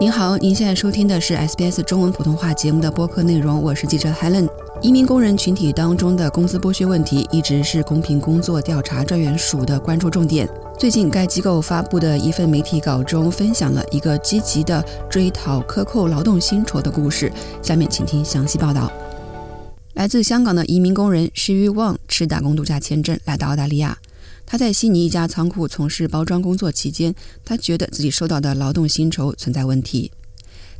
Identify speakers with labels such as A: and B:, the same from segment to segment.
A: 您好，您现在收听的是 SBS 中文普通话节目的播客内容，我是记者 Helen。移民工人群体当中的工资剥削问题一直是公平工作调查专员署的关注重点。最近，该机构发布的一份媒体稿中分享了一个积极的追讨克扣劳动薪酬的故事。下面请听详细报道。来自香港的移民工人施玉旺持打工度假签证来到澳大利亚。他在悉尼一家仓库从事包装工作期间，他觉得自己收到的劳动薪酬存在问题。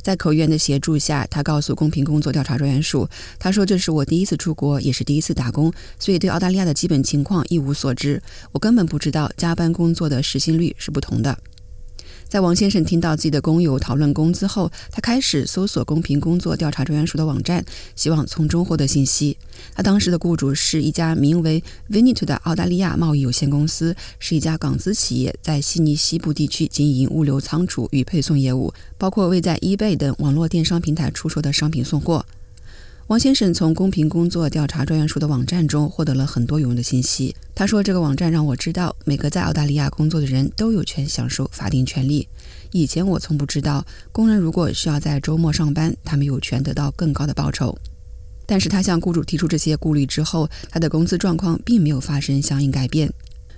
A: 在口译员的协助下，他告诉公平工作调查专员署：“他说这是我第一次出国，也是第一次打工，所以对澳大利亚的基本情况一无所知。我根本不知道加班工作的时薪率是不同的。”在王先生听到自己的工友讨论工资后，他开始搜索公平工作调查专员署的网站，希望从中获得信息。他当时的雇主是一家名为 Vinit 的澳大利亚贸易有限公司，是一家港资企业，在悉尼西部地区经营物流仓储与配送业务，包括为在 eBay 等网络电商平台出售的商品送货。王先生从公平工作调查专员署的网站中获得了很多有用的信息。他说：“这个网站让我知道，每个在澳大利亚工作的人都有权享受法定权利。以前我从不知道，工人如果需要在周末上班，他们有权得到更高的报酬。但是他向雇主提出这些顾虑之后，他的工资状况并没有发生相应改变。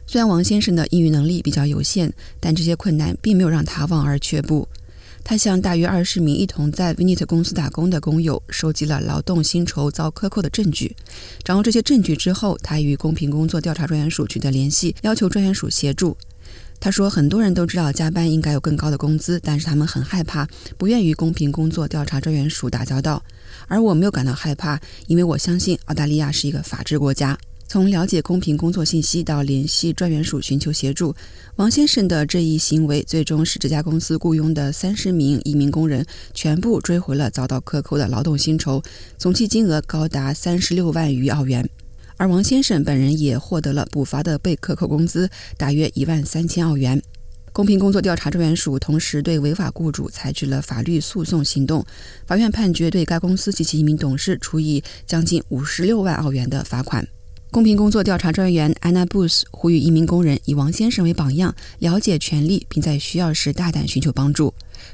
A: 虽然王先生的英语能力比较有限，但这些困难并没有让他望而却步。”他向大约二十名一同在 Vinit 公司打工的工友收集了劳动薪酬遭克扣的证据。掌握这些证据之后，他与公平工作调查专员署取得联系，要求专员署协助。他说：“很多人都知道加班应该有更高的工资，但是他们很害怕，不愿与公平工作调查专员署打交道。而我没有感到害怕，因为我相信澳大利亚是一个法治国家。”从了解公平工作信息到联系专员署寻求协助，王先生的这一行为最终使这家公司雇佣的三十名移民工人全部追回了遭到克扣的劳动薪酬，总计金额高达三十六万余澳元。而王先生本人也获得了补发的被克扣工资，大约一万三千澳元。公平工作调查专员署同时对违法雇主采取了法律诉讼行动，法院判决对该公司及其一名董事处以将近五十六万澳元的罚款。公平工作调查专员安娜·布斯呼吁移民工人以王先生为榜样，了解权利，并在需要时大胆寻求帮助。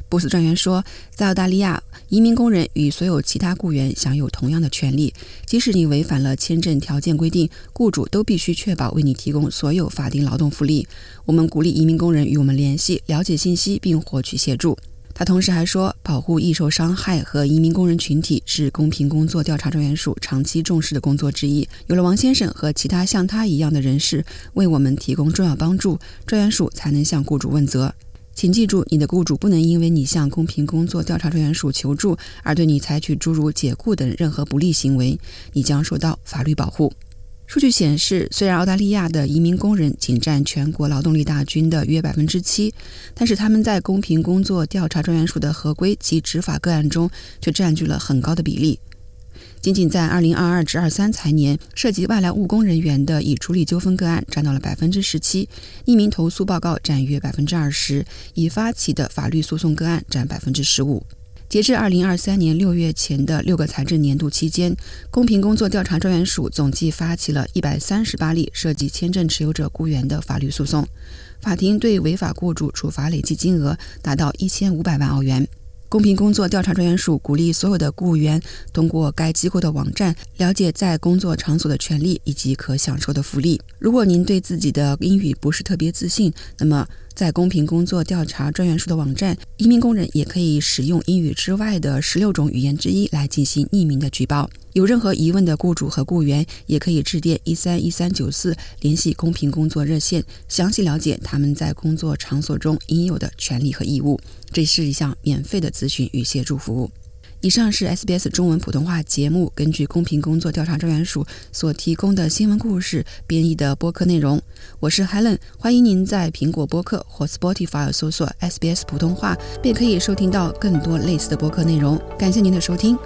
A: 布斯专员说，在澳大利亚，移民工人与所有其他雇员享有同样的权利，即使你违反了签证条件规定，雇主都必须确保为你提供所有法定劳动福利。我们鼓励移民工人与我们联系，了解信息并获取协助。他同时还说，保护易受伤害和移民工人群体是公平工作调查专员署长期重视的工作之一。有了王先生和其他像他一样的人士为我们提供重要帮助，专员署才能向雇主问责。请记住，你的雇主不能因为你向公平工作调查专员署求助而对你采取诸如解雇等任何不利行为，你将受到法律保护。数据显示，虽然澳大利亚的移民工人仅占全国劳动力大军的约百分之七，但是他们在公平工作调查专员署的合规及执法个案中却占据了很高的比例。仅仅在2022至23财年，涉及外来务工人员的已处理纠纷个案占到了百分之十七，匿名投诉报告占约百分之二十，已发起的法律诉讼个案占百分之十五。截至二零二三年六月前的六个财政年度期间，公平工作调查专员署总计发起了一百三十八例涉及签证持有者雇员的法律诉讼，法庭对违法雇主处罚累计金额达到一千五百万澳元。公平工作调查专员署鼓励所有的雇员通过该机构的网站了解在工作场所的权利以及可享受的福利。如果您对自己的英语不是特别自信，那么在公平工作调查专员署的网站，移民工人也可以使用英语之外的十六种语言之一来进行匿名的举报。有任何疑问的雇主和雇员也可以致电一三一三九四联系公平工作热线，详细了解他们在工作场所中应有的权利和义务。这是一项免费的咨询与协助服务。以上是 SBS 中文普通话节目根据公平工作调查专员署所提供的新闻故事编译的播客内容。我是 Helen，欢迎您在苹果播客或 Spotify 搜索 SBS 普通话，便可以收听到更多类似的播客内容。感谢您的收听。